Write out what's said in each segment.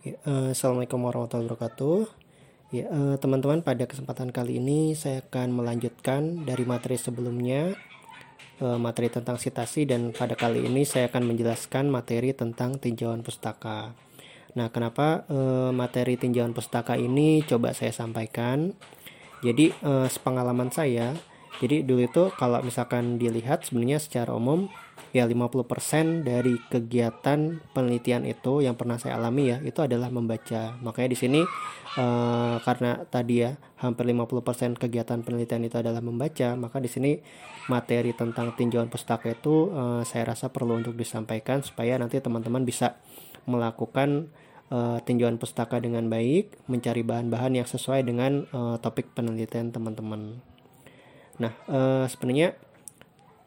Ya, uh, Assalamualaikum warahmatullahi wabarakatuh. Ya, uh, teman-teman, pada kesempatan kali ini saya akan melanjutkan dari materi sebelumnya, uh, materi tentang sitasi dan pada kali ini saya akan menjelaskan materi tentang tinjauan pustaka. Nah, kenapa uh, materi tinjauan pustaka ini coba saya sampaikan? Jadi, uh, sepengalaman saya, jadi dulu itu kalau misalkan dilihat sebenarnya secara umum ya 50% dari kegiatan penelitian itu yang pernah saya alami ya itu adalah membaca. Makanya di sini uh, karena tadi ya hampir 50% kegiatan penelitian itu adalah membaca, maka di sini materi tentang tinjauan pustaka itu uh, saya rasa perlu untuk disampaikan supaya nanti teman-teman bisa melakukan uh, tinjauan pustaka dengan baik, mencari bahan-bahan yang sesuai dengan uh, topik penelitian teman-teman. Nah, uh, sebenarnya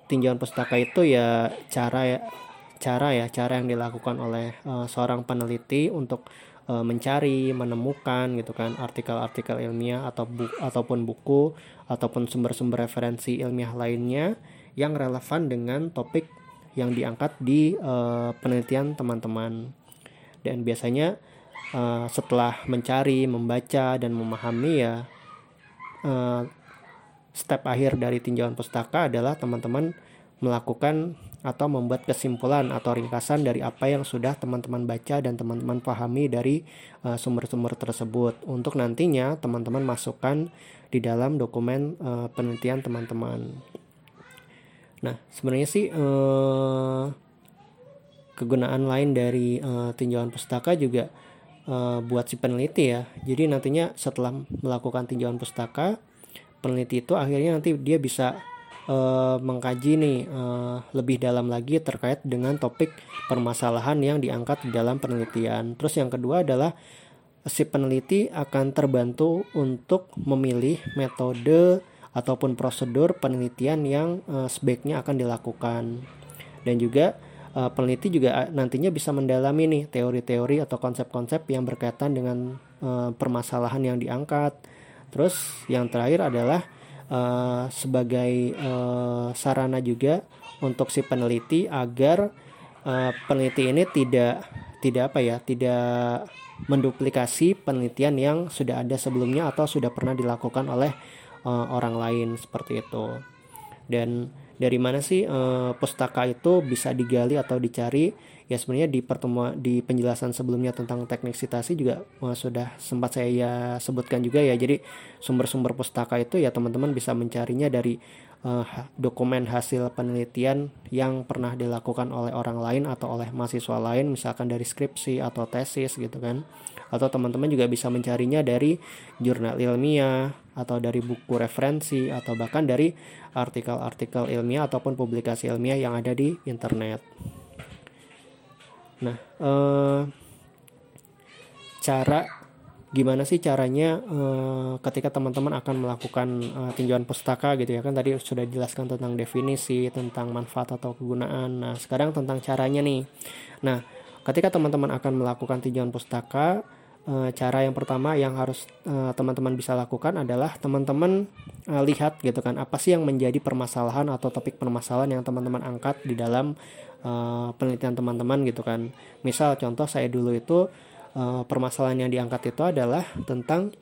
tinjauan pustaka itu ya cara ya cara ya cara yang dilakukan oleh uh, seorang peneliti untuk uh, mencari menemukan gitu kan artikel-artikel ilmiah atau bu ataupun buku ataupun sumber-sumber referensi ilmiah lainnya yang relevan dengan topik yang diangkat di uh, penelitian teman-teman. Dan biasanya uh, setelah mencari membaca dan memahami ya uh, step akhir dari tinjauan pustaka adalah teman-teman melakukan atau membuat kesimpulan atau ringkasan dari apa yang sudah teman-teman baca dan teman-teman pahami dari uh, sumber-sumber uh, tersebut untuk nantinya teman-teman masukkan di dalam dokumen uh, penelitian teman-teman. Nah, sebenarnya sih uh, kegunaan lain dari uh, tinjauan pustaka juga uh, buat si peneliti ya. Jadi nantinya setelah melakukan tinjauan pustaka peneliti itu akhirnya nanti dia bisa uh, mengkaji nih uh, lebih dalam lagi terkait dengan topik permasalahan yang diangkat di dalam penelitian. Terus yang kedua adalah si peneliti akan terbantu untuk memilih metode ataupun prosedur penelitian yang uh, sebaiknya akan dilakukan. Dan juga uh, peneliti juga nantinya bisa mendalami nih teori-teori atau konsep-konsep yang berkaitan dengan uh, permasalahan yang diangkat Terus yang terakhir adalah uh, sebagai uh, sarana juga untuk si peneliti agar uh, peneliti ini tidak tidak apa ya tidak menduplikasi penelitian yang sudah ada sebelumnya atau sudah pernah dilakukan oleh uh, orang lain seperti itu. Dan dari mana sih uh, pustaka itu bisa digali atau dicari? Ya sebenarnya di pertemuan di penjelasan sebelumnya tentang teknik citasi juga uh, sudah sempat saya sebutkan juga ya. Jadi sumber-sumber pustaka itu ya teman-teman bisa mencarinya dari uh, dokumen hasil penelitian yang pernah dilakukan oleh orang lain atau oleh mahasiswa lain misalkan dari skripsi atau tesis gitu kan atau teman-teman juga bisa mencarinya dari jurnal ilmiah atau dari buku referensi atau bahkan dari artikel-artikel ilmiah ataupun publikasi ilmiah yang ada di internet. Nah, eh, cara gimana sih caranya eh, ketika teman-teman akan melakukan eh, tinjauan pustaka gitu ya kan tadi sudah dijelaskan tentang definisi, tentang manfaat atau kegunaan. Nah, sekarang tentang caranya nih. Nah, ketika teman-teman akan melakukan tinjauan pustaka Eh, cara yang pertama yang harus teman-teman uh, bisa lakukan adalah teman-teman uh, lihat gitu kan apa sih yang menjadi permasalahan atau topik permasalahan yang teman-teman angkat di dalam uh, penelitian teman-teman gitu kan misal contoh saya dulu itu uh, permasalahan yang diangkat itu adalah tentang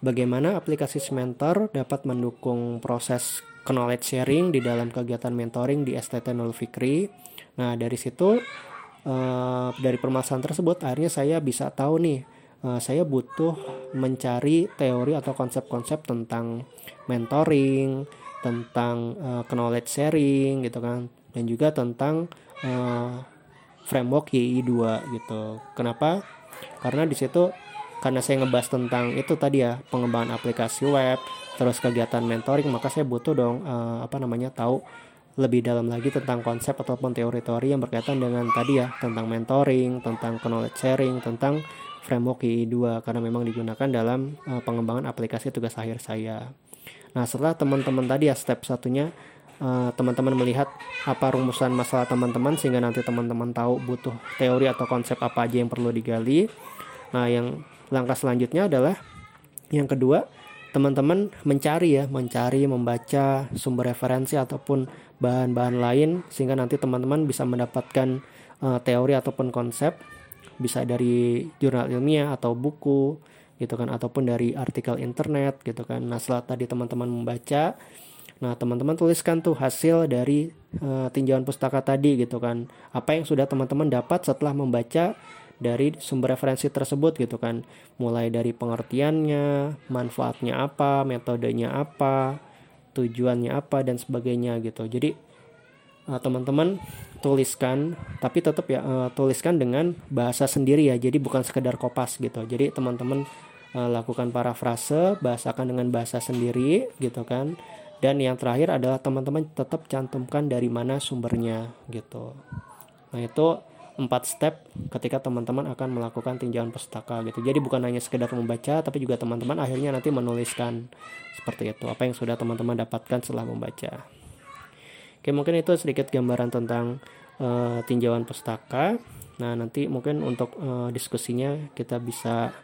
bagaimana aplikasi mentor dapat mendukung proses knowledge sharing di dalam kegiatan mentoring di STT Nul Fikri nah dari situ uh, dari permasalahan tersebut akhirnya saya bisa tahu nih uh, saya butuh mencari teori atau konsep-konsep tentang mentoring, tentang knowledge sharing gitu kan, dan juga tentang framework YI 2 gitu. Kenapa? Karena di situ karena saya ngebahas tentang itu tadi ya pengembangan aplikasi web, terus kegiatan mentoring, maka saya butuh dong uh, apa namanya tahu lebih dalam lagi tentang konsep ataupun teori-teori yang berkaitan dengan tadi ya tentang mentoring, tentang knowledge sharing, tentang framework II2 karena memang digunakan dalam uh, pengembangan aplikasi tugas akhir saya. Nah, setelah teman-teman tadi ya step satunya eh, teman-teman melihat apa rumusan masalah teman-teman sehingga nanti teman-teman tahu butuh teori atau konsep apa aja yang perlu digali. Nah, yang langkah selanjutnya adalah yang kedua, teman-teman mencari ya, mencari, membaca sumber referensi ataupun bahan-bahan lain sehingga nanti teman-teman bisa mendapatkan uh, teori ataupun konsep bisa dari jurnal ilmiah atau buku gitu kan ataupun dari artikel internet gitu kan nah setelah tadi teman-teman membaca nah teman-teman tuliskan tuh hasil dari uh, tinjauan pustaka tadi gitu kan. Apa yang sudah teman-teman dapat setelah membaca dari sumber referensi tersebut gitu kan. Mulai dari pengertiannya manfaatnya apa metodenya apa tujuannya apa dan sebagainya gitu. Jadi uh, teman-teman tuliskan tapi tetap ya uh, tuliskan dengan bahasa sendiri ya. Jadi bukan sekedar kopas gitu. Jadi teman-teman uh, lakukan parafrase bahasakan dengan bahasa sendiri gitu kan dan yang terakhir adalah teman-teman tetap cantumkan dari mana sumbernya gitu nah itu empat step ketika teman-teman akan melakukan tinjauan pustaka gitu. Jadi bukan hanya sekedar membaca tapi juga teman-teman akhirnya nanti menuliskan seperti itu apa yang sudah teman-teman dapatkan setelah membaca. Oke, mungkin itu sedikit gambaran tentang uh, tinjauan pustaka. Nah, nanti mungkin untuk uh, diskusinya kita bisa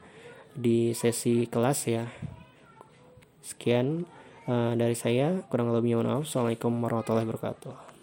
di sesi kelas ya. Sekian uh, dari saya, kurang lebihnya mohon maaf. Assalamualaikum warahmatullahi wabarakatuh.